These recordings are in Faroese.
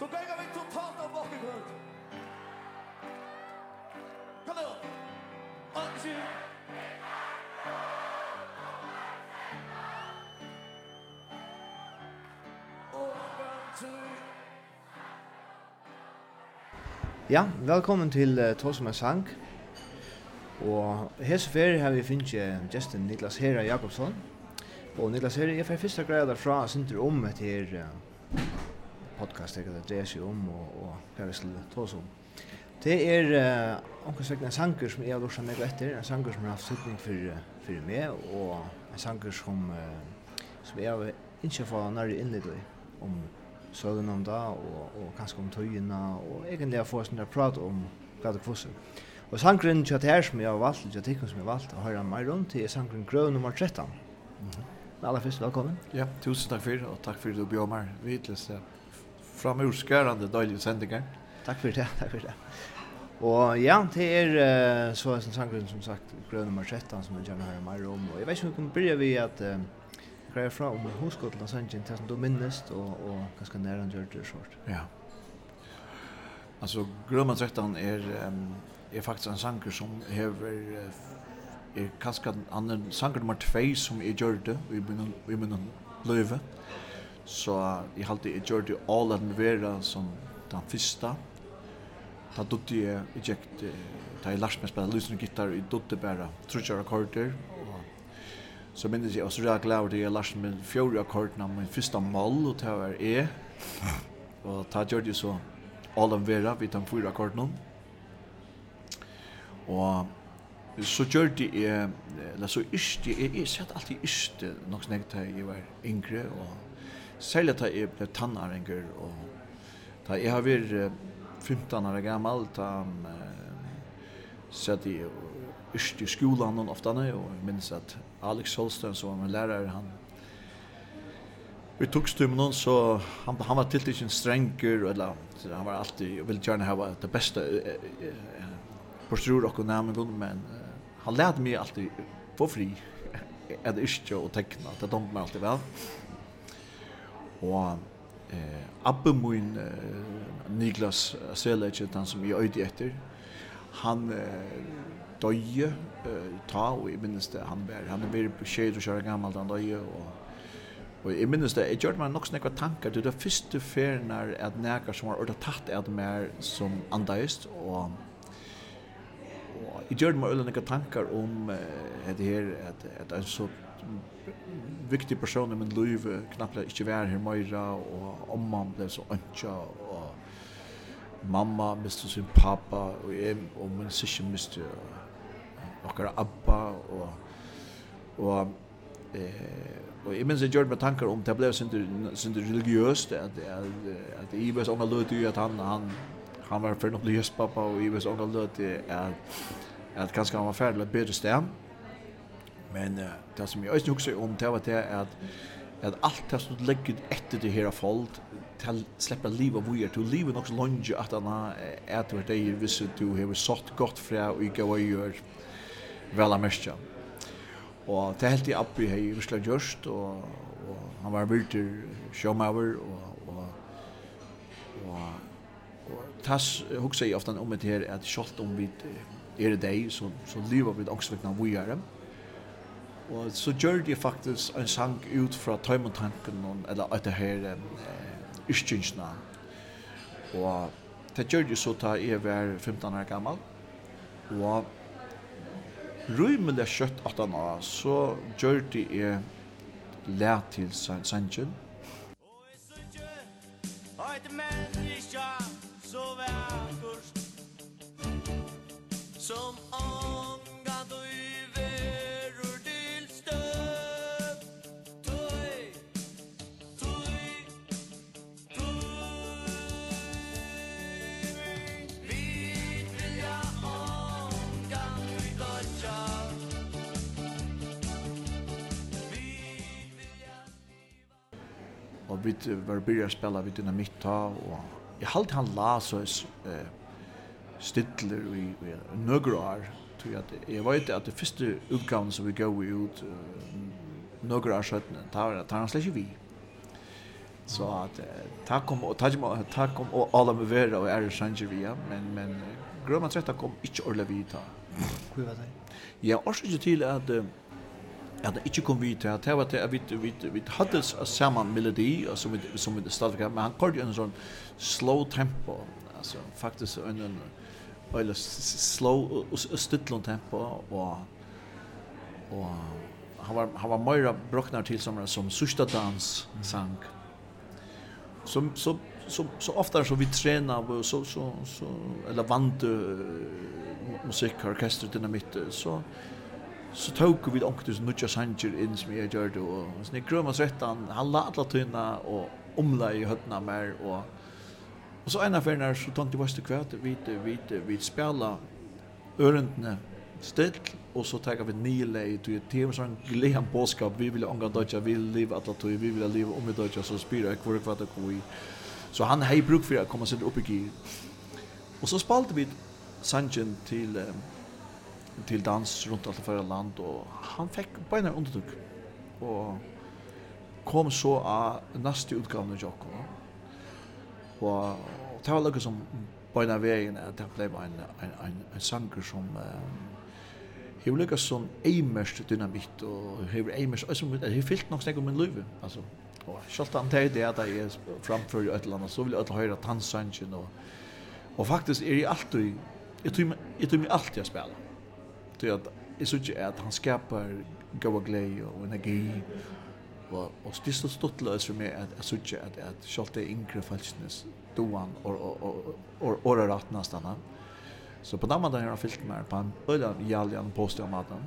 så ganger vi totalt av bakgrunn. Kom da. Ansi. Ja, velkommen til uh, Tås med sang. Og hese ferie har vi finnet Justin Niklas Hera Jakobsson. Og Niklas Hera, jeg får først greia derfra og synder om etter uh, podcast jeg det dreier seg om og, og hva vi skulle ta oss om. Det er uh, omkring en sanger som jeg har lurt meg etter, en sanger som har haft sittning for, for meg, og en sanger som, uh, som jeg har ikke fått nærmere innlitt om søgen om det, og, og kanskje om tøyene, og egentlig få fått sånn der prat om hva det kvosser. Og sangren til det her som jeg har valgt, til det som jeg har valgt, og hører meg rundt, er sangren Grøv nummer 13. Mm -hmm. Men aller først, velkommen. Ja, tusen takk for det, og takk for det du bjør meg. Vi hittes, ja framurskärande dagliga sändningar. Tack för det, tack för det. Och ja, det är uh, så som sangren som sagt gröna 13 som jag gärna hör mer om. Och jag vet inte hur vi kan börja vid att uh, greja fra om huskotlen og til som du minnest og, og ganske nær han gjør det svårt. Ja. Altså, Grønman 13 er, um, er faktisk en sanger som hever er kanskje en sanger nummer 2 som er gjør det i munnen løyve. Så jeg halte jeg gjør det all den vera som den fyrsta. Da dutte jeg, jeg gikk, da jeg lærte meg spela lysende gitar, jeg dutte bare trutjar akkorder. Så minnes jeg, og så er jeg glad over det, jeg lærte meg fjore akkordene, min første mål, og det var E. Og da gjør det så all at vera, vi tar fyra akkordene. Og så gjør det jeg, eller så yrste, jeg, jeg sett alltid yrste, nok snakket jeg var yngre, og særlig da jeg ble tannaringer, og da jeg har vært 15 år gammel, da sett jeg yrst i skolan noen ofta og jeg minns at Alex Holstein, som var min lärare han Vi tog stum någon så han han var till en stränger eller han var alltid vill gärna ha det bästa på strur och namn god men han lärde mig alltid få fri att yrka och teckna det dom alltid väl og eh, Abbe min, eh, Niklas Selage han som jag øyde etter, han eh, døye eh, ta, og jeg minnes det, han var, han var på skjed og kjøre gammelt, han døye, og, og jeg minnes det, jeg gjør meg nok snakka tankar, det var første ferien er at nekar som var ordet tatt er det mer som andeist, og og jeg gjør meg øyne tankar om uh, det her, at, at en så viktig person i min liv knappt ikke var her meira, og omman ble så ønska, og mamma miste sin pappa, og jeg og min sikker miste nokkara abba, og, og, eh, og jeg minns jeg gjør tankar om det ble sindur religiøst, at, at, at jeg vet unga løt at han, han, han var fyrir nok pappa, og jeg vet unga løt at, at kanskje han var ferdig bedre sted, Men uh, det som jeg også husker om, det var det at, at alt det som legger etter det her folk, til släppa livet vi vujer, til livet nok så lunge at han er til det är visst du har satt godt fra og ikke hva gjør vel av amestja. Og det helt i uppe här i Ryssland gjørst, og, og han var vill sjåmauer, og, og, og, og tas hugsa jeg ofta om det her, at skolt om vi er det så så livet vi också vi kan vi Og så gjør de faktisk en sang ut fra tøymontanken, eller etter her, eh, yrkjensna. Og det gjør de så da jeg var 15 år gammel. Og rymelig kjøtt at han år, så gjør de jeg lær til sangen. et menneske, så vær som om og vi var byrja å spela vid dynamitt ta, og jeg halte han la så eh, stidler i, i nøgru år, tror jeg at jeg vet at det første utgaven som vi går ut uh, nøgru år søttene, tar, tar han slett ikke vi. Så at tack kom og ta kom og ta kom og alla med vera og er sanger vi men men grøma tretta kom ikkje orla vi ta. hur var det? Ja, også til at at det ikke kom vi til at det var at vi, vi, vi hadde samme melodi som vi, som vi stadigvæk men han kort jo en sånn slow tempo altså faktisk en, en eller slow stillon tempo og og han var han var mer broknar til som som sista dans sang. Som så så så ofta så vi tränar och så så så eller vant musikorkester dynamit så så tog vi ångte som nutja sanger in som jag gör då och sånn i grøm og svettan, han la alla tunna och omla i høttena mer, och och så en av när så det jeg bare kvart, vi, vi, vi spela örentne still, och så tar vi nile lei, og det er en sånn boskap vi vill ånga dødja, vi vill leva alla att vi vill leva om i dødja, så spyr jeg kvar kvart og kvart Så han hej bruk för att komma sig upp i gir. och så spalte vi sanjen till till dans runt allt förra land och han fick på en undertog och kom så av nästa utgåvan av Jocko. Och det var lukket som på en av vägen att det blev en, en, en, en sanger som um, hever lukket som eimerst dynamitt og hever eimerst, og som hever fyllt nok snakk om min løyve, altså. Og selv om det er det at jeg framfører et eller annet, så vil jeg høre tansangen og, og faktisk er jeg alltid, jeg tror meg alltid å spille till att är så inte att han skapar goda glädje och energi och och stissa stottlös för mig att så inte att att det inkre falskness doan och och och och rätt nästan. Så på den mannen har han fyllt mer på en ölan i allian påstår maten.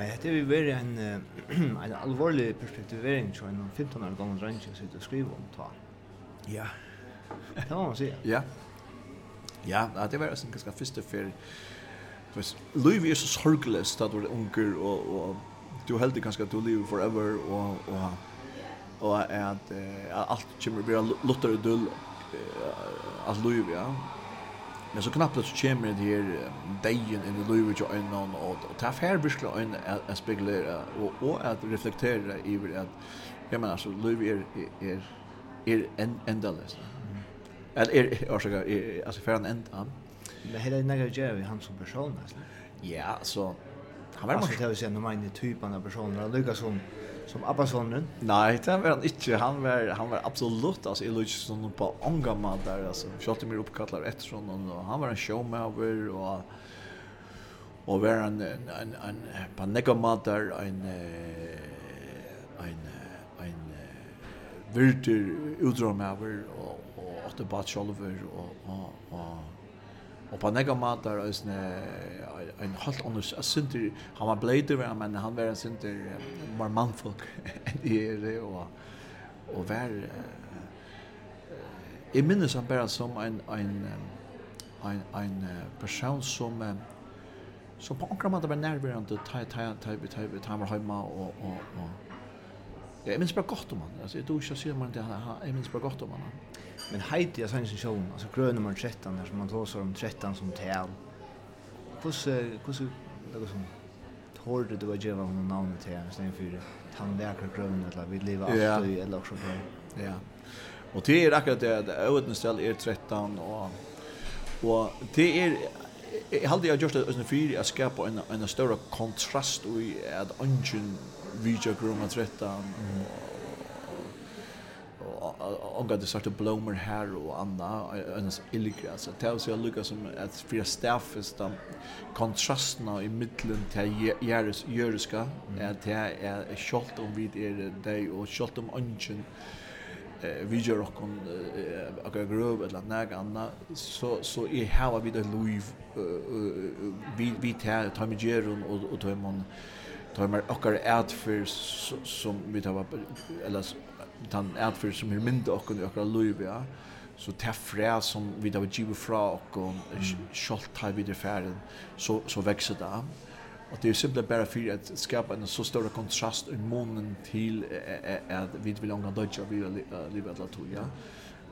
Men det är ju väl en en allvarlig perspektivering tror en 15 år gammal range sitter det skriver om ta. Ja. Det Kan man säga. Ja. Ja, det var en ganska första för Fast Louis är så sorglös att vara unger och och du helt det kanske att du lever forever och och och att allt kommer bli lutter dull att Louis ja Men så knappt så kommer det her deien inn i livet och en og det er ta virkelig øynene en att spekulera og och att reflektera över att jag menar så livet er, er, er en ändalös. Eller er, er, er, altså, för en enda. Men hele nægge gjør vi han som person altså. Ja, så han var morsom. Altså, det vil si, når man er typen av personer og Lucas som som Abbasonen? Nej, det var han inte. Han var han var absolut alltså Illich som på Angama där alltså. Skötte mig uppkallar efter honom och han var en showmover och och var en en en, en på Negamater en en en vilder utromover och och åt det bat själver och och och Og på nega matar er en, en halt annars synder, han var blader men han var en synder var mannfolk enn i er, og, og var, jeg minnes han bare som en, en, en, en person som, som på akkurat måte var nærværende, ta, ta, ta, ta, ta, var heima, og, og, og, Jeg minns bare godt om han, altså jeg tror ikke å si om han, jeg minns bare godt om han. Men heiti jag sanns showen, alltså grön nummer 13 där som man låser om 13 som tal. Kus kus det som hårde du att ge honom namn till istället för han verkar grön eller vi lever alltid eller också på. Ja. Och det är akkurat det ödnesställ är 13 och och det är Jag hade jag gjort det utan för att skapa en en større kontrast i at ungen video grumma 13 og og och det sorta blommer her og anna en illigra så det er så lukka som att fyrir starfesta kontrastna i middelen til Jerus Jeruska at det er skott om vi er dig og skott om ungen eh vi gör och kon och grov eller något annat så så är här vi det liv vi vi tar tar med Jeron och och tar man tar man och är för som vi tar eller den för som er mindre okkon i okkar loiv, ja. Så det fræ som vi da vi givet fra och kjolt har vi det færen, så, så vekser det. Og det er simpelthen bare for att skapa en så større kontrast i månen til at vi vil ångan dødja vi livet alla tog, ja.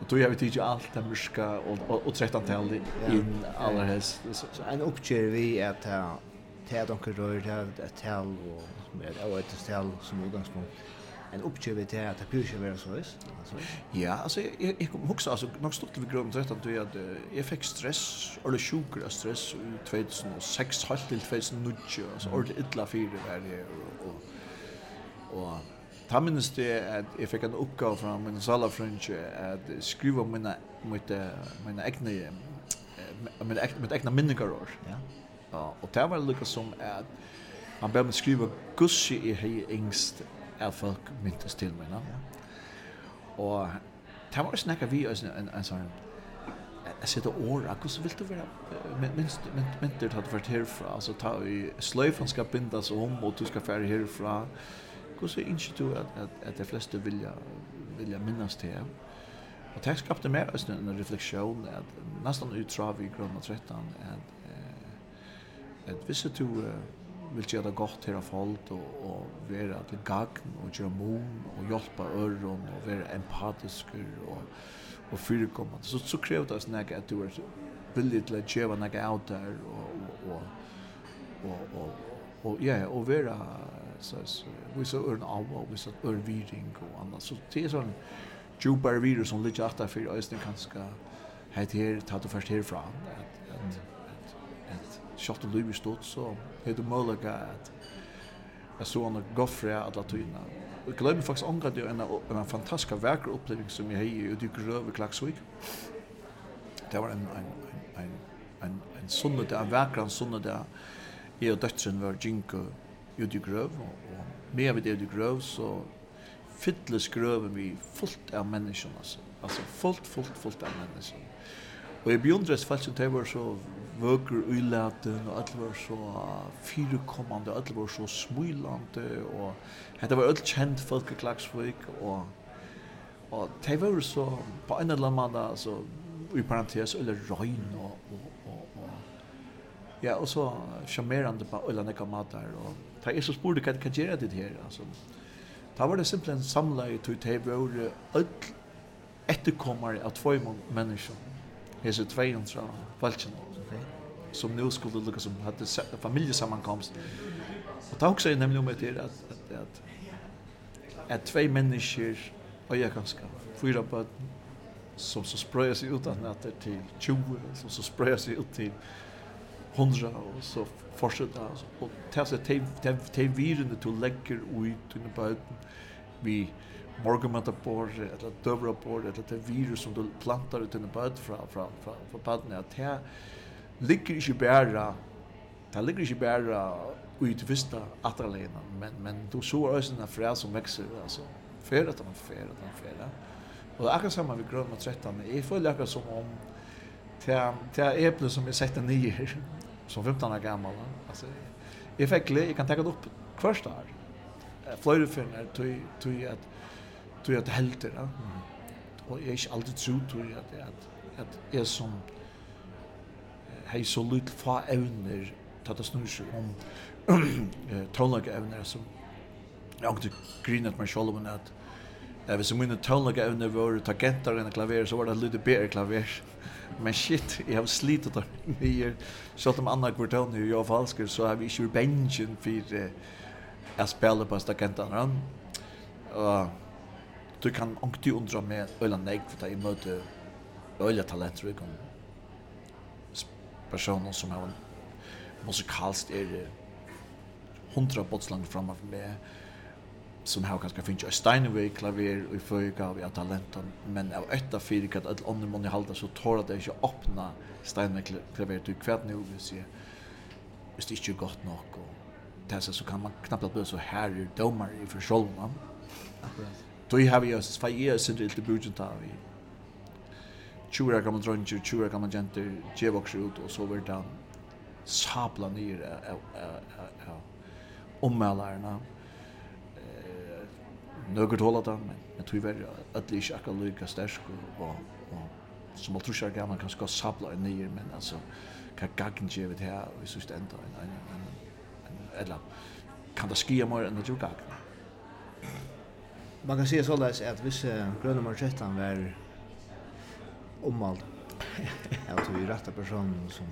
Och då gör vi tid allt det mörska och och trettan tal in alla häst. Så en uppger vi att ta ta de rör det tal och med ett tal som utgångspunkt en uppgive till att det pyrsar vara så vis. Ja, alltså jag jag kom också alltså nog stort vi grund rätt att jag jag fick stress eller sjuka av stress i 2006 halt till 2009 alltså ordentligt illa för det där och och Ta minnes det at jeg fikk en oppgave fra min salafrønge at skriva mine, mine, mine egne mine med mine egne minnekarår. Ja. Og det var lykka som at han ber meg skriva gussi i hei engste at folk myntes til meg. Ja. Og det var også vi, en, en, en sånn, jeg sitter åra, hvordan vil du være minst, minst, minst du hadde vært alltså ta i sløyfen skal bindas om, och du skal fære herfra, hvordan innskjer du at, at, de fleste vilja, vilja minnas til jeg? Og det skapte mer også en refleksjon, at nesten uttrav i grunn av 13, at, at, at du, uh, vill göra det gott till folk och, och vara till gagn och göra mån och hjälpa öron och vara empatisk och, och förekommande. Så, så kräver det sådana att du är villig till att göra något av där och, och, och, och, och, ja, och vara så vi så örn av och vi så örn viring och annat. Så det är sån djupare virus som ligger efter för östen kanske här till ta det först härifrån att, att kjøtt og liv i stått, så er det mulig at jeg så henne gå fra alle tøyene. Jeg glemmer faktisk omgå det en, en fantastisk verker opplevelse som jeg har i Udyk Røve Klaksvik. Det var en, en, en, en, en, en där en verker en sunnedag. Jeg og døtteren var Jinko Udyk Røve, og, og med ved Udyk Røve så fylles grøven vi fullt av menneskene, altså. Altså fullt, fullt, fullt av menneskene. Og jeg beundres faktisk at det var så vøker uilaten, og alt var så firekommande, alt var så smulande, og det var alt kjent folk i Klagsvik, og, og det var så, på en eller annen måte, altså, i parentes, eller røgn, og, og, og, og ja, og så sjarmerande på alle nekka matar, og det er så spurte hva de kan gjøre det her, altså. Da var det simpelthen samlet, og det var alt etterkommere av tvoi mennesker, hese 200 valgene som nu skulle lukka som hade familjesammankomst. Och det också är nämligen om det att att att att två människor och jag kanske fyra på som så spröjer sig ut att det till 20 som så spröjer sig ut till 100 och så fortsätter och ta sig till till virene till läcker ut i böten vi morgonmatta på eller dövra på eller det virus som du plantar ut i böten från från från på baden att här ligger ikke bare, det ligger ikke bare i det første atterlegene, men, men du så også en fred som vekser, altså, fred etter fred etter fred. Og det er akkurat sammen med grønn og trettene, jeg føler akkurat som om til eplet som jeg setter nye her, som 15 år gammel, altså, jeg fikk jeg kan tenke det opp først her, finner tog at, tog at helter, ja. og jeg er ikke alltid tro, tog at, at, at jeg som, hei så lyd fa evner ta det snur seg om tonlaga evner som jeg har grinat meg sjolv om at Jeg visste mine tonlaga evne var ta gentar enn klaver, så var det lite bedre klaver. Men shit, jeg har slitet der Så Selv om andre kvartalen er jo falsker, så har vi ikke benjen for jeg spiller på stagentarna. Og du kan ångtig undra meg øyla negv, for jeg møter øyla talenter, og personer som har musikalst er hundra botslang framme for meg som har kanskje finnes jeg Steinway klaver og i føyga og jeg talenten men av etta fyrir at alle andre måneder halda så tåra det ikke åpna Steinway klaver til hvert nu hvis jeg hvis det ikke er godt nok. Og tessa så kan man knappt at bli så her er domar i for sjolvna Akkurat. Då har vi oss, för jag är så det budget av i tjura gamla dronjer, tjura gamla jenter, djevokser ut, og så var det sabla nyr av eh Nøkker hålla det, men jeg tror verre at det ikke akkurat lykka stersk, og, og som alt trusjar gammal kan skal sabla nyr, men altså, hva gagn djevet her, og en, en, en, en, eller kan det skia mer enn det gjør gagn. Man kan säga sådär att vissa gröna marchettan var omvald av de rätta personen som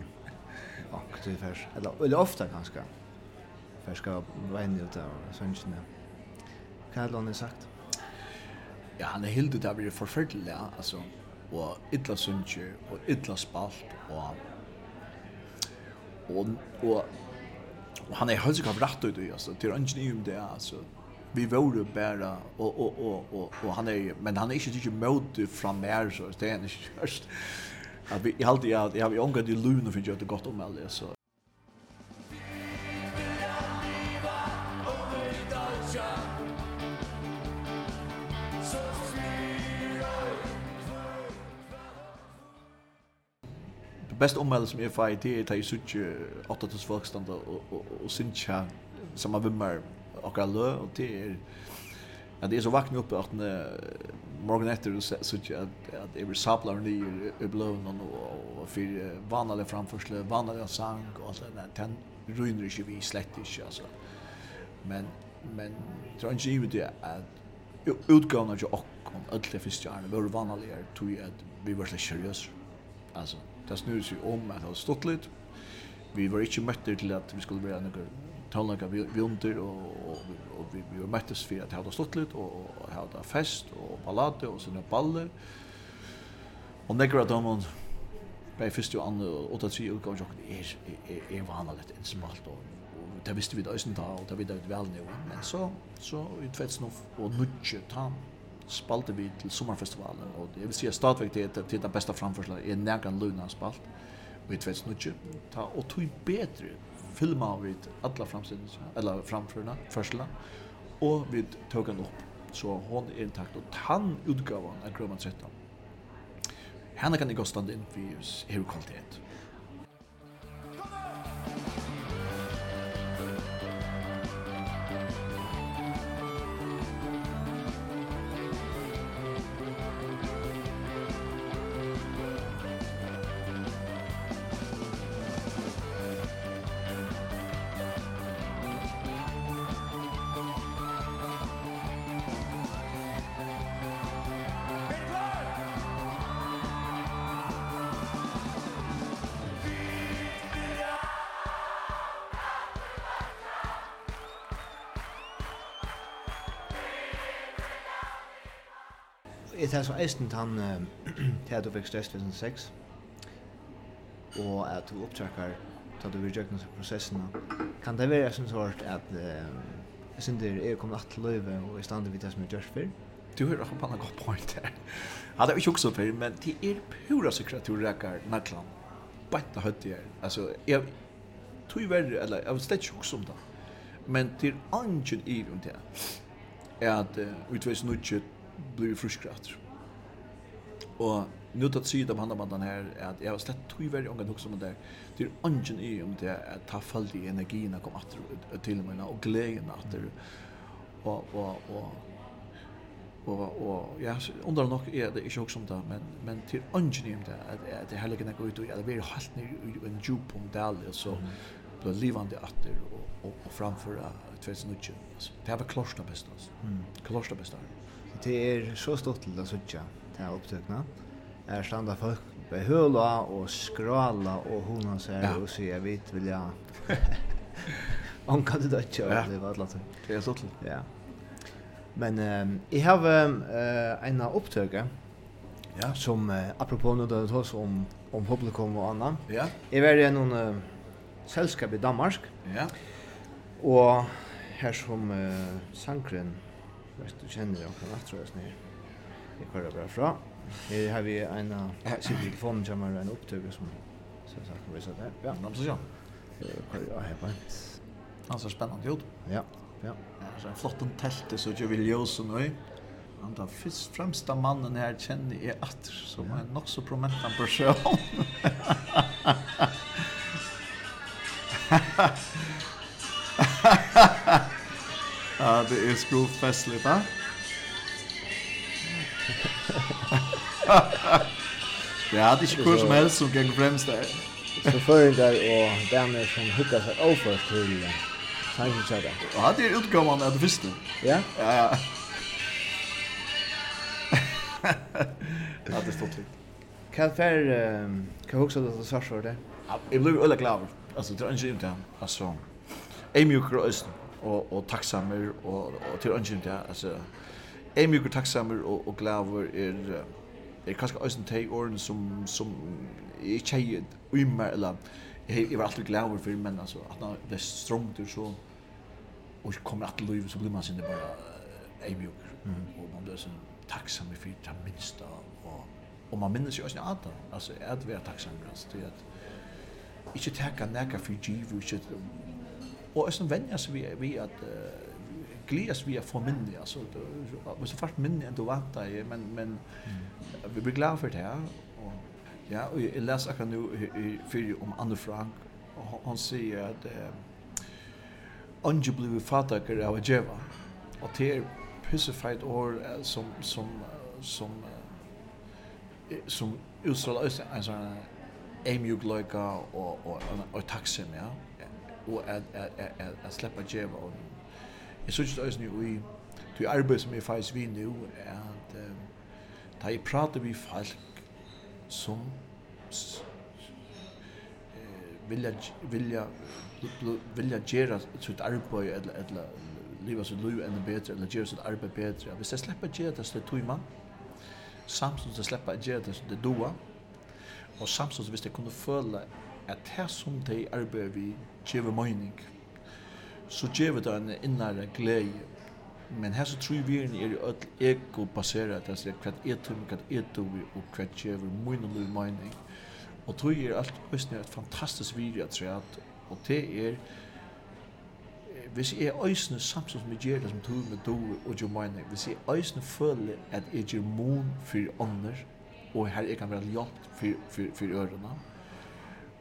akkurat färs eller, eller ofta ganska. Färs ska vara vänner ut av Vad Kan jag sagt? Ja, han är helt ute av det förfärliga, ja. alltså. Och illa sunche och illa spalt och och och, och han är helt säkert rätt ut alltså. Det är ingen om det alltså vi vore bara och och och och och han är men han är inte tycker mode från mer så det är just att vi jag alltid jag har ju angått i luna för att det gott om alla så Det bästa omhället som jag får i det är att jag sitter åtta tills folk stannar och, och, och, och syns som har vimmar akkurat lø, og det er at det er så vakna oppe at morgen etter så så at, at jeg blir sabla nye i bløvnen og for vanlig framførsle, vanlig sang og alt det der, den ruiner ikke vi slett ikke, altså. Men, men det er ikke givet det at utgavna ikke okkom, alle første årene, var vanlig er tog at vi var slett seriösa Altså, det snur seg om at det var stått litt, vi var ikke møtter til at vi skulle være noen tonlaga vi, vi under och, och, och vi, vi möttes för att ha stått lite och, og ha fest og ballade og sina baller. Og några av dem Bei fyrst og andre og ta tri utgång jokk er er vanligt ett smalt og det visste vi da øysen ta og det vidde vi vel nu. Men så, så i 2009 og nudje ta spalte vi til sommerfestivalen, og det vil si at stadigvæk det er til den beste framførselen er nærgan luna spalt, og i 2009 ta, og tog bedre filma vi alla framsidens eller framförna första och vi tog den upp så hon är intakt och han utgavan av Gröman 13. Henne kan det gå stand in för hur kvalitet. Jeg tar så eisen til han til at du fikk stress 2006 og at du opptrekker til at du vil gjøre noen prosessene. Kan det være sånn sort at jeg synes det er kommet at til løyve og i stand til det som er gjør før? Du har akkurat en god point her. Ja, det er jo ikke også før, men det er pura sikkert at du rekker naklan. Bætta høyt i her. Altså, jeg tror jo verre, eller jeg vet ikke også om det. Men det er angen i rundt det. Er at uh, utveis nødgjøtt blir fruskrat. Och nu tar sig av handabandan här är att jag har slett tog väldigt unga också om det det är ungen i om det att ta fall i energin att komma att till mig och glädjen att det och och och och och jag undrar nog är det inte också om det men men till ungen i om det att det heliga går ut och det blir helt ny en djup om det alltså så blir livande att og och och framför 2019 alltså det har klosterna bäst mm. klosterna bäst det er så stort til å sutja til her opptøkna. Er standa folk behøla og skrala og hona seg ja. og sier jeg vet vil jeg Han kan det ikke ja. det var alt Det er stort til. Ja. Men um, jeg har uh, en opptøke ja. som uh, apropos nå da det tas om, om publikum og annan. Ja. Jeg var i noen uh, selskap i Danmark. Ja. Og her som uh, sangren Vet du känner jag kan attra oss ned. Det kör bra fra. Här har vi en sikkert telefonen har en upptag som så så kan vi så där. Ja, men så ja. Ja, jeg vet. Han ser spännande ut. Ja, ja. Så en flott tält så jag vill ju så nu. Han tar först främsta mannen här känner är att som er nog så prominent person. Ha ha ha ha Ja, det är skruvfestligt, va? Det hade inte kurs som helst som gäng främst där. Så förringar och damer som huggar sig över till Sanjinsjada. Och hade ju utgåvan att du visste. Ja? Ja, ja. Ja, det stod likt. Kan fär, kan jag också att så svarar det? Jag blev ölla glad. Alltså, det är inte inte. Alltså, Amy Cross og, og tacksammer og, og til ønsken til, altså, er mye tacksammer og, og glaver er, er kanskje ausen de orden som, som är ikke er umer, eller la jeg var alltid glaver for, men altså, at når det er strongt så, og kommer att leva så blir man sin bara er mye, og man blir så tacksam för det minsta och och man minns ju också att alltså är det vara tacksam alltså det att inte ta neka for för giv och shit och sen vänja sig vi vi uh, glias vi er för minni altså hvis du fast minni enn du vant deg men men vi blir glad for det her og, ja og jeg les kan nu fyrir om Anne Frank og han säger att Ange blev fatakar av Djeva og det er pissefeit år som som som som utstrålar en sån en mjuk og, og, og taxim ja og at, at, at, at, at sleppa djeva og jeg synes det også i det arbeid som jeg faktisk vi nu at um, da jeg prater vi folk som uh, vilja vilja vilja gjera sitt arbeid eller, eller liva sitt liv enda betre eller gjera sitt arbeid betre hvis jeg sleppa gjera det så det tog man samtidig sleppa gjera det så det doa og samtidig hvis jeg kunne føle at det som de arbeider vi gjør mening, så gjør det en innere glede. Men her så tror vi er i ødel ego-baseret, altså hva er det, hva er det, og hva gjør min og min mening. Og tror er alt østene et fantastisk virje at det og det er, hvis jeg øsne samtidig som jeg gjør det som tog med do og gjør mening, hvis jeg øsne føler at jeg gjør mon for ånder, og her jeg kan være hjelp for, for, for ørene,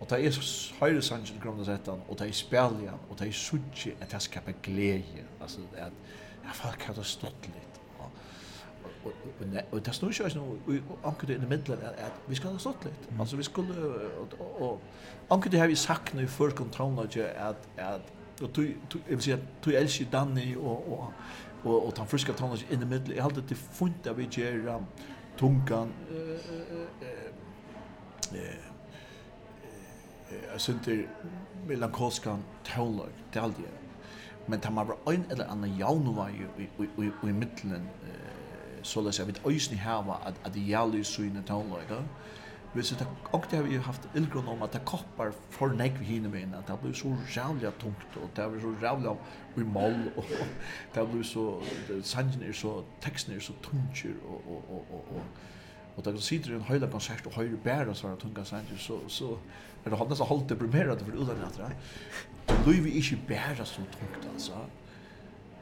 Og det er høyre sannsyn grunn av dette, og det er speljan, og det er suttje, at jeg skaper glede. Altså, det er at ja, folk har det stått litt. Og og, og, og, og det snur ikke også noe, og anker det i middelen, at vi skal ha stått litt. Altså, vi skulle, og og, anker det har vi sagt nu før kontrollen, at, at, at, og du, jeg vil si at du elsker Danny, og, og, og, og den friske inn i middelen, jeg har alltid funnet at vi gjør tungan, eh, eh, eh, jag synte melankoskan tålag det er aldri. men tar man bara en eller annan jaunova i i mitten så läs jag vi ösni hava att att det gäller så inne tålag då Hvis det og det har vi haft illgrunn om at det koppar for negv hinne med at det blir så rævlig tungt, og det blir så rævlig i mål, og det blir så, sangen er så, teksten er så tungt, og, og, og, og, og Og da du sitter i en høyla konsert og høyre bæra svara tunga sanger, så, så er det nesten halvt deprimerende for udanhetra. Du vi ikke bæra så tungt, altså.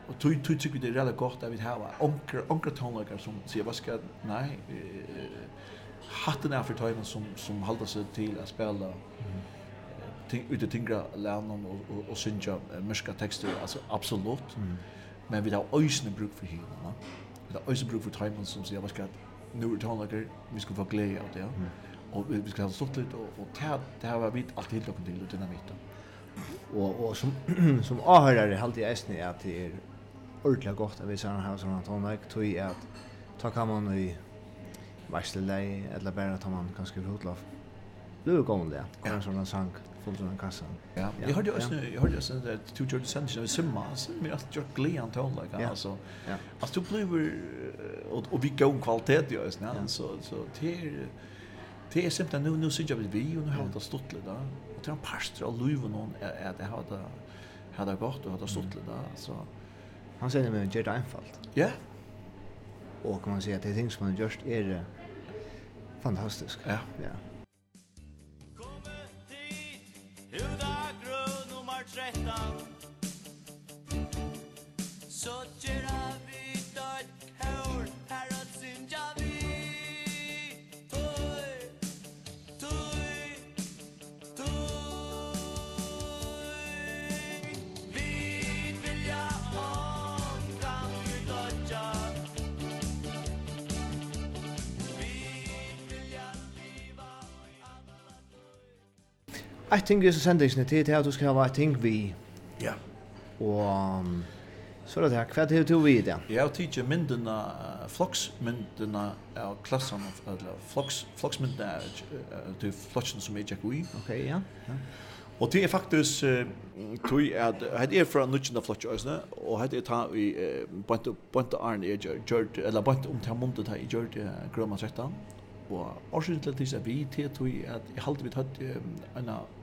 Og tog tog tykker det er veldig godt at vi har onkel onkre tonlager som sier, hva skal, nei, hatten er for tajmen som, som halda seg til å spela ting, ute tingra lænen og, og, og synja mørka tekster, altså absolutt. Men vi har òsne bruk for hina, vi har òsne bruk for tajmen som sier, hva skal, nu är tonlager, vi ska få glädje av det. Och vi vi ska ha stått lite och, och det, det här var vi alltid helt lockat till och dynamiten. Och, och som, som avhörare har alltid ästning att det är ordentligt gott att vi ser den här sådana tonlager tog i att ta kan man i varselläge eller bara ta man kanske för hotlov Det är ju gående, kommer en sån sank fullt den kassan. Ja. Jag hörde också jag hörde också att two church sent av simma men att jag glean tål like alltså. Ja. Alltså du blev och och vi går kvalitet ju ja. så så till Det är simpelt nu nu syns jag vid vi och nu har det stått lite där. Och tror pastor och Louis någon är att det har det har det gått och har det stått lite där så han säger men det är einfalt. Ja. Och kan man säga att det är ting som man just är fantastisk. Ja. Ja. Huvudagru nummer 13 Jeg tenker er så sender ikke til til at du skal ha et ting vi. Ja. Og så er det her, hva er det vi i det? Jeg har tidlig myndene, floksmyndene av klassene, eller floks, floksmyndene er til floksen som jeg tjekk ui. Ok, ja. ja. Og det er faktisk, tog at, heit er fra nutjende flokken øsne, og heit er ta i, bant og arne er gjørt, eller bant om til mundet her gjør det grømma 13, og årsynlig til at vi til tog at jeg halte vi tatt en av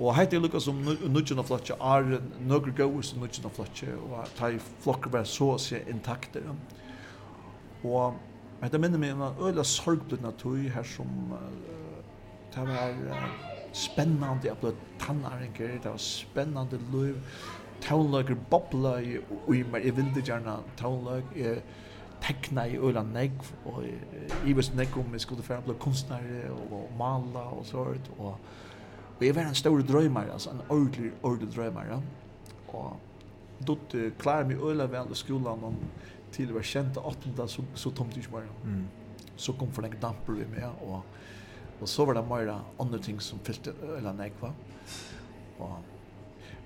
Og heit er lukka som nudgjena flotje er nøkker gauur som nudgjena flotje, og ta i flokker bare så å se intakter. Og heit er minne meg en øyla sorgblut natur her som det var spennande, jeg ble tannaringer, det var spennande liv, taunløker bobla i meg, jeg vilde gjerne taunløk, jeg tekna i øyla negv, og í vist negv om jeg skulle færa ble kunstnare og mala og sånt, og Og jeg var en stor drøymer, altså en ordentlig, ordentlig drøymer. Og dott uh, klarer meg øyla vel i skolan om til å være kjent av 18, så, så tomt ikke bare. Mm. Så kom for den damper vi med, og, og så var det mer andre ting som fyllte øyla nekva. Og,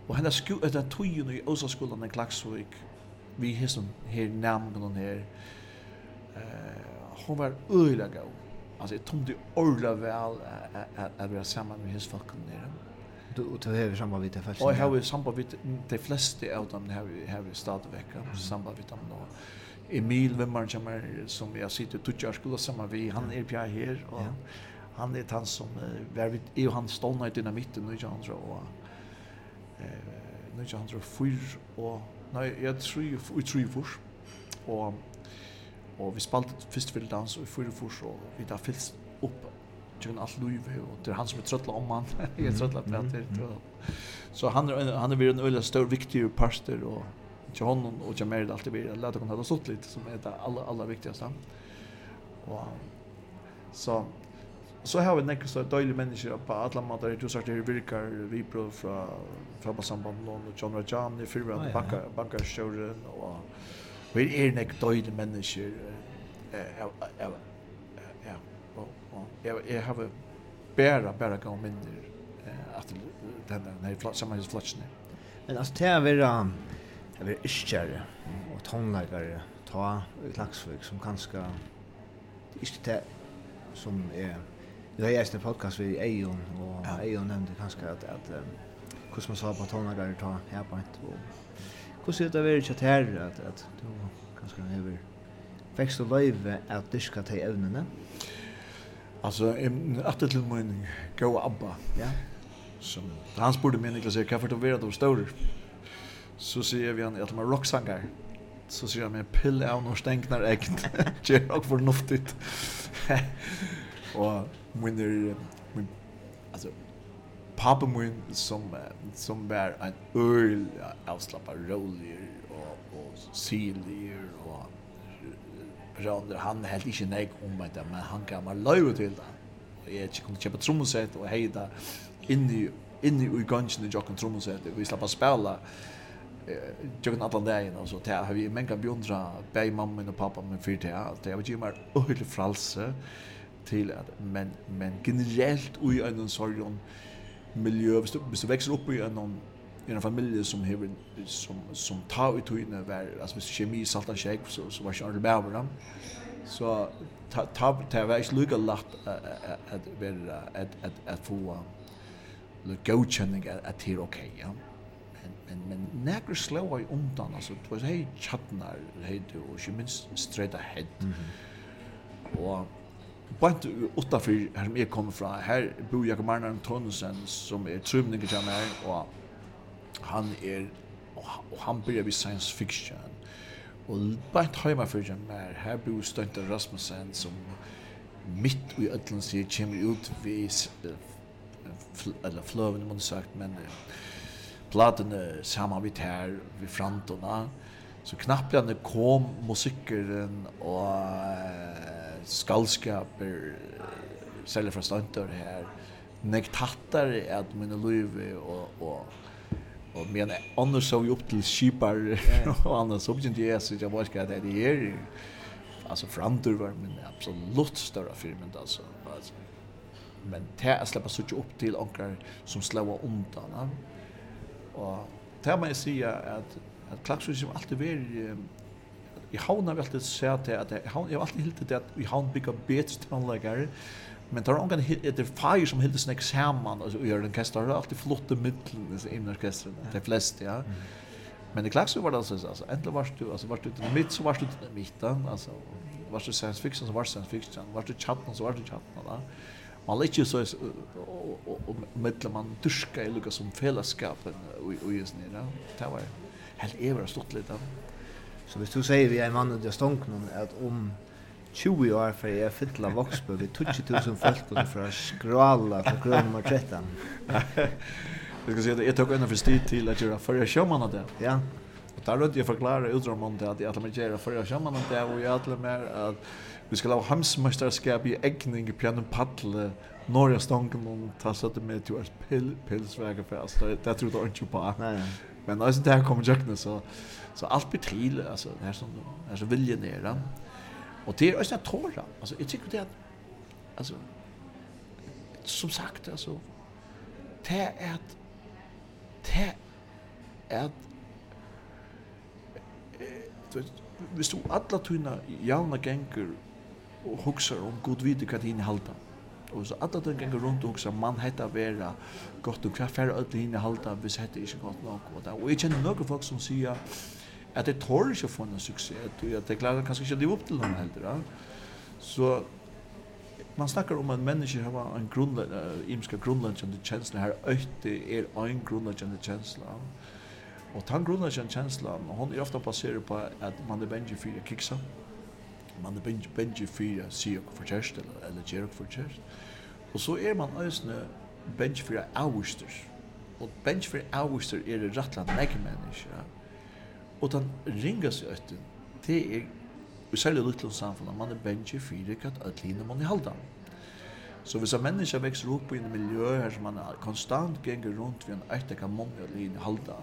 og henne sko, etter tøyen i Øsaskolan i Klagsvik, vi hessen her, namnen her, eh, uh, var øyla gav alltså jag tomde orla väl att vara samman med hans folk nere. Du och har är samma vid det. Och jag har samma vid de flesta av dem har vi har vi startat vecka samma vid dem då. Emil Wimmer som är som jag sitter tutjar skulle samma vi han är på här och han är han som var vid är han stånd i den mitten nu John och eh nu jag så fyr och nej jag tror jag tror och og vi spalte fyrst fyrir dans og fyrir furs og vi da fylst opp tjøkken alt luive og det er han som er trøtla om han jeg er trøtla på prater så han er, han er en øyla større viktig parster og til honom og til mer alltid blir leta kon hava stått litt som er det aller aller viktigaste og så så har vi nekkur så døylig mennesker på alla måter du sagt det virkar vi prøv fra fra samband med John Rajani, Firra, Bakkar, Bakkar, og Vi er nek døyde mennesker. Ja, og jeg har bæra, bæra gav minner at denne samarbeidsflatsene. Men altså, det er vera, det er iskjære og tonleikare ta i Klagsvik som kanskje ikke det som er Vi har gjest en podcast vid Eion, og Eion nevnte kanskje at, at um, hvordan man sa på tonlager ta her på et, og Hur ser det ut att här att att då kanske han över växte och löve att diska till ämnena. Alltså att det till min go abba. Ja. Som han spurte mig Niklas jag kan för att vara. Så ser vi han att man rocksangar. Så ser jag med pill av och stänknar ägt. Ger och förnuftigt. och min alltså pappa min som som var en öl avslappad rolig och och syrlig och Rander han helt ikke nek om det, men han kan man løyve til det. Og jeg ikke kunne kjøpe trommesett og heida inni, inni i gansjen i jokken trommesett, vi slapp å spela jokken alle dagen, og så til har vi menga beundra bei mamma min og pappa min fyrir til, at jeg var meg øyelig fralse til at, men, men generelt ui øyne sorgen, miljö hvis du, hvis du växer upp i en i en familj som hever, som som tar ut i var alltså hvis kemi salta shake så så var jag rebell dem. Så ta ta ta var jag lukar at at vara at at, at få le coaching at, at det okej ja. Men men men näkr slår i undan alltså det var hej chatnar hej du och minst straight ahead och Bant utanför här som jag kommer från, här bor Jakob Marnar Tonsen som är trymningen till mig och han är och han börjar vid science fiction. Och bant hemma för jag mer, här bor Stönt Rasmussen som mitt i ödlan sig kommer ut vid eller flöven man sagt men platen samman vid här vid frontorna så knappt när kom musikeren och skallskaper, særlig fra stønter her, nek tattar at mine løyve og, og, og men annars så vi opp til skipar og annars så begynte jeg, så jeg var ska at det er alltså framtur var min absolut större filmen alltså men det är släppa så upp till ankar som slår undan och det man säger att att klaxus som alltid är i havna vi alltid sett at jeg har alltid hildt det at i havn bygga bedre tonelager, men tar ongan det er fire som hildes nek saman gör den kastar det er alltid flotte middelen i orkestren de fleste ja. Men det klaxu var det altså altså endelig var du altså var du i mitt så var du i mitten altså var du science fiction så var science fiction var du chatten så var du chatten da man lite så och mittlen man tyska i lucka som fällskapen och och just nere det var helt evra stort lite Så hvis du sier vi er en mann ut av stånknen at om 20 år for jeg er fytla voksbøk i 20.000 folk og for å skrala for grøn nummer 13. Jeg skal si at jeg tok ennå for stid til at gjøre førre sjømann av det. Ja. Og der rødde jeg forklare om det at jeg atler meg gjøre førre sjømann av det, og jeg atler meg at vi skal ha hamsmesterskap i egning i pianen paddle Norge stånken og ta søtte med til å pilsvege for oss. Det tror jeg ikke på. Nei. Men altså, det her kommer jøkne, så... Så allt blir till alltså det här som är så viljen ner. Och det är också att tåra. Alltså jag tycker det att alltså som sagt alltså det är att det är att visst du alla tunna javna gänger och huxar om god vite vad det innehåller. Og så alla den gengur rundt og så man hetta vera gott og hva færre öll hinne halda hvis hetta ikkje gott nok. Og, og jeg kjenner noen folk som sier, at det tør ikke få en suksess, og at det klarer kanskje ikke å leve opp til dem heller. Ja. Så man snakkar om at mennesker har en grunnlegg, imenska grunnleggjende kjensla, her øyte er en grunnleggjende kjensla. Og den grunnleggjende kjensla, hon er ofta baseret på at man er bengi fyrir kiksa, man er bengi, bengi fyrir sier for kjærst, eller, eller gjer for kjærst. Og så er man øysene bengi fyrir avvister. Og bengi fyrir avvister er det rettla nek mennesker, ja Og den ringas i øtten, det er i særlig lytlund samfunn, man er bengi fyrir kat at lina man i halda. Så hvis en menneske vekser opp i en miljø her som man er konstant ganger rundt ved en etter kan man i lina halda,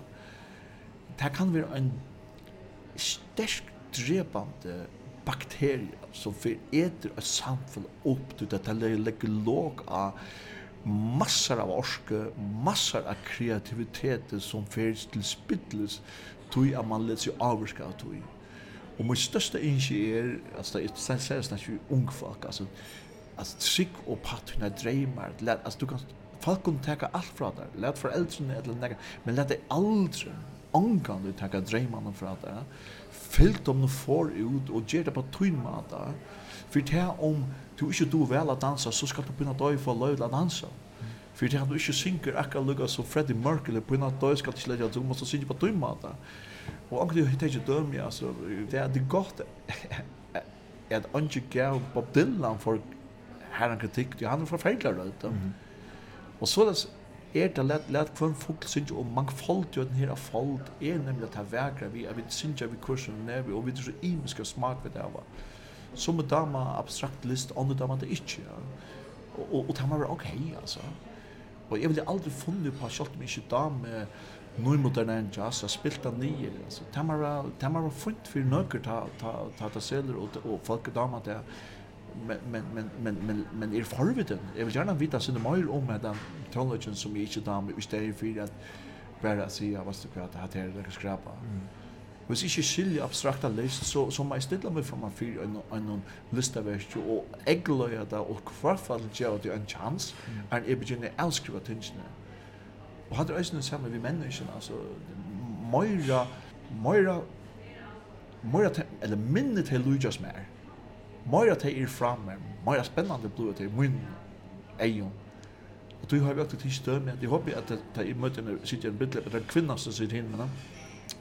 det kan være en sterk drepande bakterie som foreter et samfunn opp til at det legger låg av massor av orske, massor av kreativitet som förs til spittles tui at man lets jo avurska av tui. Og mitt største innskje er, altså det er særlig snakk ung folk, altså, altså trygg og patrina dreymar, altså du kan, folk kan teka alt fra der, let foreldrene eller nega, men let det aldri, ongan du teka dreymarna fra der, fyllt om du får ut og gjer det på tuinmata, for det om du ikke du vel at dansa, så skal du begynne døy for løy til dansa. För det han du inte synker akka lugga så Freddie Mercury på något döj ska inte lägga du måste synka på dymma där. Och anker du heter inte döm jag alltså. Det är det gott att anker gav Bob Dylan för här en kritik. Han är förfärdlig röd. Och så det er det lett lett kvann folk synes om mangfold jo den her fold er nemlig at ha verkar vi at vi synes vi kursen er vi og vi er så imiska smak ved det var som dama abstrakt list andre dama det ikke ja. og, og, og det var ok altså Og jeg ville aldri funnet på, selv om jeg ikke da med nu moderne jazz har spilt den nye alltså Tamara Tamara fint för nöker ta ta ta ta celler och och folk damer där men men men men men men är förviten jag vill gärna vita sin mer om med den tonlagen som är inte damer istället för att bara se vad det kan att det här skrapa mm hvis ikke skilje abstrakta list, så, så må jeg stille meg for meg for en, en listaverk, og jeg løyer det, og hvertfall gjør det en chans, er jeg begynner å elskrive tingene. Og hadde øyne sammen med menneskene, altså, Moira, Moira, Moira, eller minnet til Lujas mer, Moira til er framme, Moira spennende blod til min egen, Og du har jo alltid tid stømme, jeg håper at jeg møter en sitter en bidlep, det er kvinner som sitter hinne,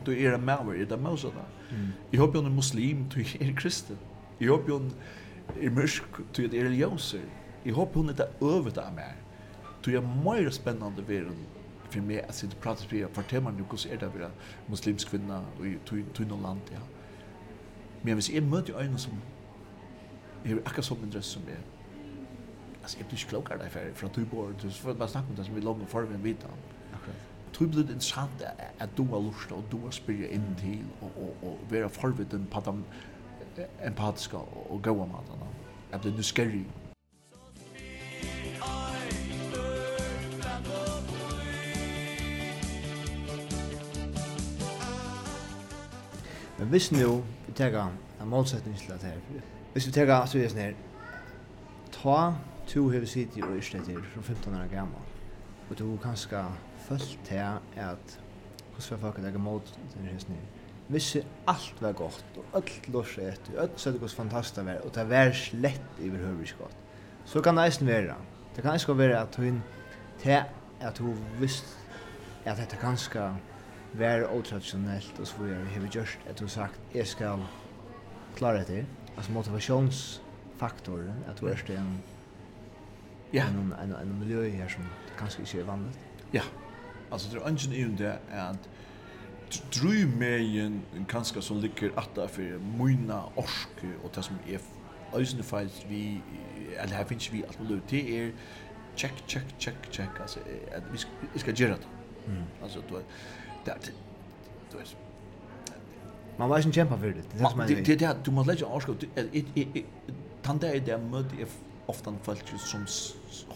du er en maver, er det mausana. da. Jeg håper jo en muslim, du er kristen. Jeg håper jo en er mørk, du er religionser. Jeg håper hun er det øvet av meg. Du er mer spennende ved en for meg at sitte og prate med for temaen jo hvordan er det å være muslimsk kvinne i tunne land, ja. Men hvis jeg møter øyne som er akkurat som en som jeg, altså jeg blir ikke klokere derfor, for at du bor, så får man snakke om det som vi langer for å vite om tog blir det interessant at du har lust og du har spyrir inn til og, og, og være forvitten på de empatiska og gode matene. Jeg blir nysgjerrig. Men hvis nu vi tega en målsetning til at her, hvis vi tega så er sånn her, ta to hever sitt i Øystetter fra 15 år gammal, og du kanskje følt til at hos var folk at jeg mot den hysni vissi alt var gott og öll lorsi etter, öll søtte hos fantasta var og det var slett iver høyrisk godt så kan det eisen være det kan eisen vera at hun til at hun visst at dette kanska vær otraditionellt og så vi har vi gjort at hun sagt jeg skal klare etter altså motivationsfaktoren at hun er en Ja. En, en, en miljø her som kanskje ikke er vanligt. Ja. Alltså det är ingen i det att drömmen kanske som ligger att för mina orske och det som är ösnen falls vi eller här finns vi att det är check check check check alltså att vi ska göra det. Mm. Alltså då det då är Man var ikke en kjempe for det. Det er det du må legge avskap. Tante er det jeg møter ofte folk som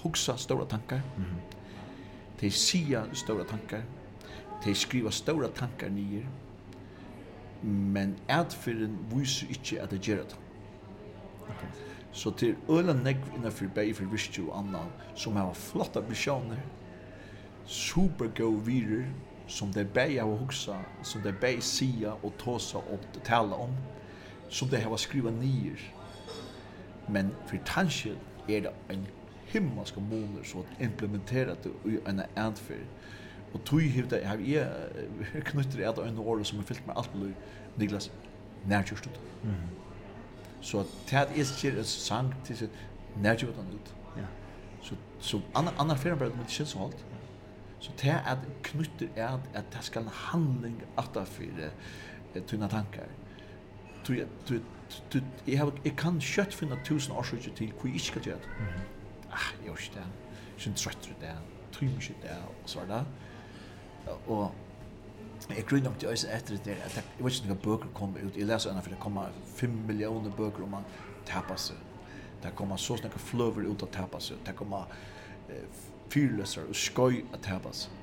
hukser store tanker de sier store tankar, de skriver store tankar nyer, men adfyrin viser ikke at de gjør det. Okay. Så til øyla negv innenfor bæg for virke og annan, som har flotta visjoner, supergå virer, som de bæg har hoksa, som de bæg sia og tåsa og tala om, som de har skriva nyer. Men for tanskjell er det en himmelska måler så implementerat det i en antfärd. Og tog hur det har jag knutit et av en år som er fyllt med alt mulig, Niklas närkyrstut. Mm. Så att det är inte en sang till sig närkyrstut ut. Ja. Så så annan annan film bara med shit så halt. Så det är att knutit är att att det ska en handling att för tunna tankar. Du du du jag har jag kan kött finna tusen årsøkje til hvor jeg ikke skal gjøre det ah, jeg gjør ikke det. Jeg er trøtter det. Jeg tror ikke det. Og så var det. Og jeg grunner nok til øyne etter det. at Jeg, vet ikke noen bøker kommer ut. Jeg leser ennå, for det kommer 5 millioner bøker om man tapper seg. Det kommer så snakke fløver ut å tapper seg. Det kommer eh, fyrløser og skøy å tapper seg.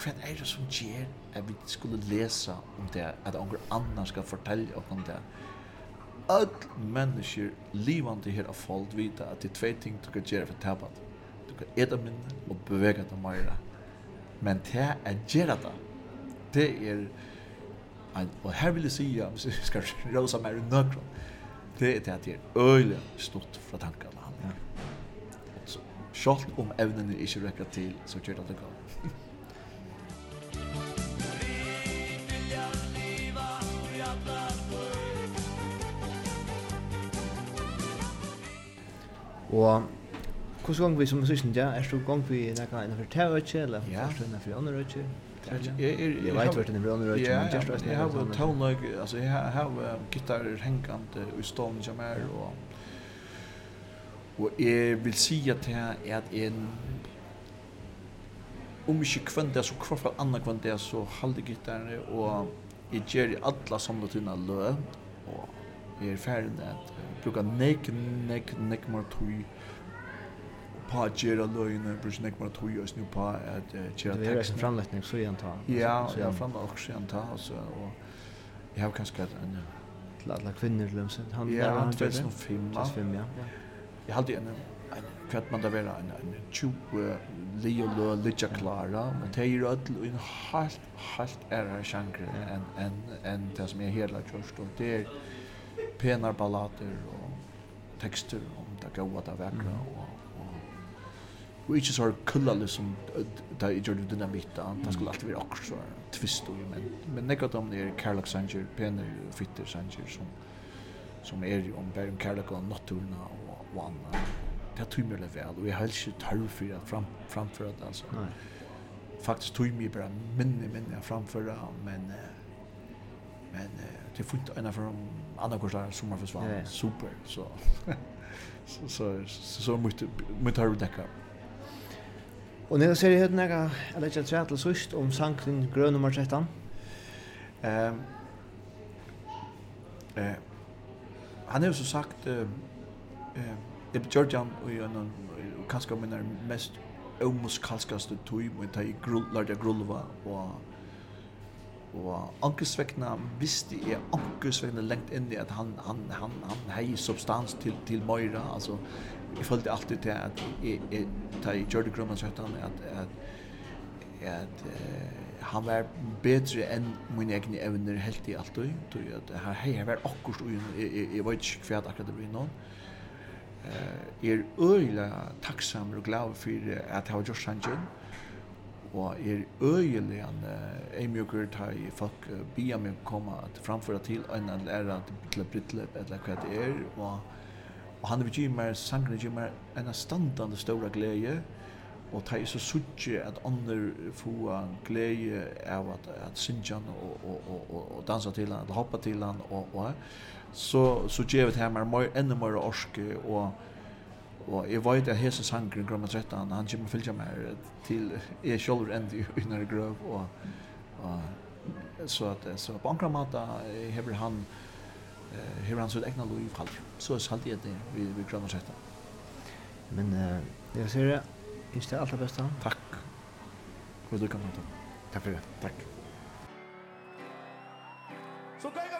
Hva er det som gjør at vi skulle lese om det, at noen annen skal fortelle om det? öll mennesker livande her av folk vita at det er tvei ting du kan gjøre for tabat. Du kan eta minne og bevega det meira. Men det er gjøre det. Det er, og her vil jeg si, hvis jeg skal rosa meg i nøkron, det er at det er øyla stort fra tankene han. Ja. Sjalt om evnen er ikke rekker til, så gjør det det godt. Og hvordan gong vi som musikken, ja, er du gong vi nekka innenfor teorøkje, eller først innenfor ånderøkje? Jeg vet hvert innenfor ånderøkje, men just resten er det. Jeg har tonlag, altså jeg har gitarrer hengande i stånd som er, og og jeg vil si at jeg at en om ikke kvann det, så hvertfall andre kvann det, så halde gitarrer, og jeg gjør i alla samletina lø, og er ferdig at uh, bruka nek, nek, nek mar tui på at gjøre løgene, bruka nek mer tui og snu på at uh, gjøre teksten. Det er en framletning så igjen ta. Ja, ja, framletning så igjen ta, altså, og jeg har kanskje en, til alle kvinner, till lömsen. Han ja, han tror det. 2005, ja. Fem, ja. Jag hade en, en kvart man där vara en, en 20 Leo Lö Lidja Clara och det är ju ödel en helt, helt ära genre än en, en det som är hela kjørst och det är penar ballader og tekster om det gode, det vakre mm. og Og ikke så kulla liksom da jeg gjør det dynamitt, det skulle alltid være akkurat så tvist og men, men nekka dem er kærlak sanger, penar og fytter sanger som, som er om bare om kærlak og Naturna og, og anna. Det tog meg litt vel, og jeg har ikke tørr for at fram, framføre det, altså. Nei. Faktiskt tog mig bara minne, minne jeg framføre, men, men det er funnet en av dem andra försvann Ja, ja. Super. Så så så så mycket mycket har det där. Och när ser det här några eller jag tror att sist om sanken grön nummer 13. Ehm eh han har ju så sagt eh det Georgian och ju någon kanske men mest omuskalskaste tog med att jag grullade grullva och Og ankesvekna visste jeg ankesvekna lengt inn i at han, han, han, han hei substans til, til Moira. Altså, jeg følte alltid til at jeg, jeg, da jeg gjør det grunn av søttan, at, at, at uh, han var bedre enn mine egne evner helt i alt og tog at her hei, her var akkurat og jeg, jeg, jeg var ikke kvært akkurat det blir noen. Uh, er øyla takksammer og glad for at jeg har gjort sannsyn. Uh, og er øyelig en eimjøkker tar i folk uh, bia meg komme at framføre til en eller ære til brittle eller hva det er. Og, og han vil gi meg sangene gi meg en standande store glede og ta i så suttje at andre få glede av at, at synge han og, og, og, og, og dansa til han, eller hoppa til han og, og så, så gjør vi til ham enda mer orske og Og jeg vet at hese sangren, Grønna 13, han kommer fylgja meg til jeg sjolver endi i nere grøv, og, og så at, så på ankra mata hever han, hever han sitt egna lov i fall. Så er salt i etter vi, vi Grønna 13. Men uh, jeg ser det, jeg ser alt det beste. Takk. Hvor du kan ta. Takk for det. Takk. Så so,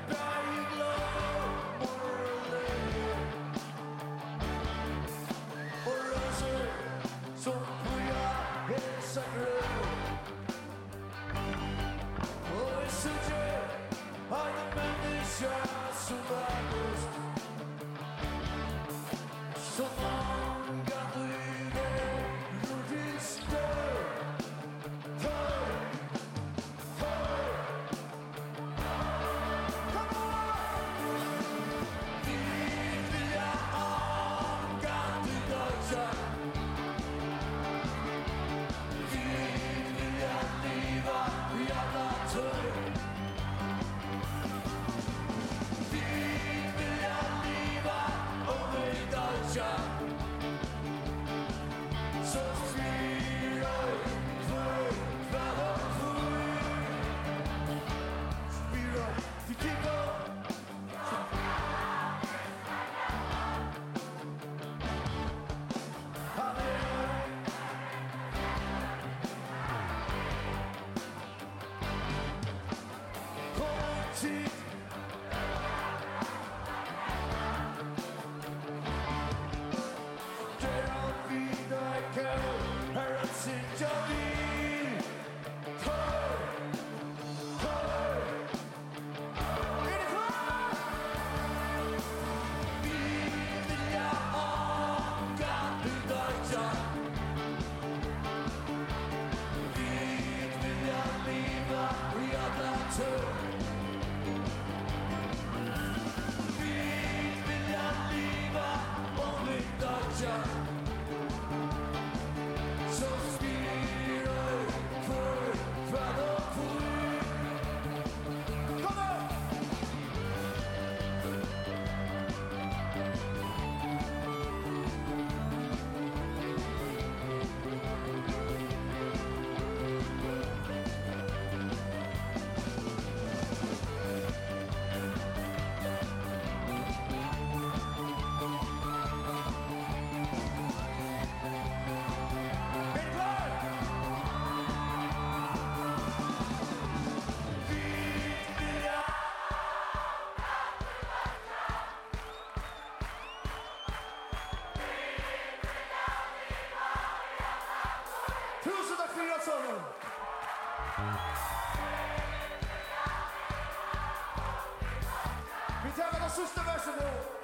see Tusen takk for era sånger! Vi tar med den siste versen nå!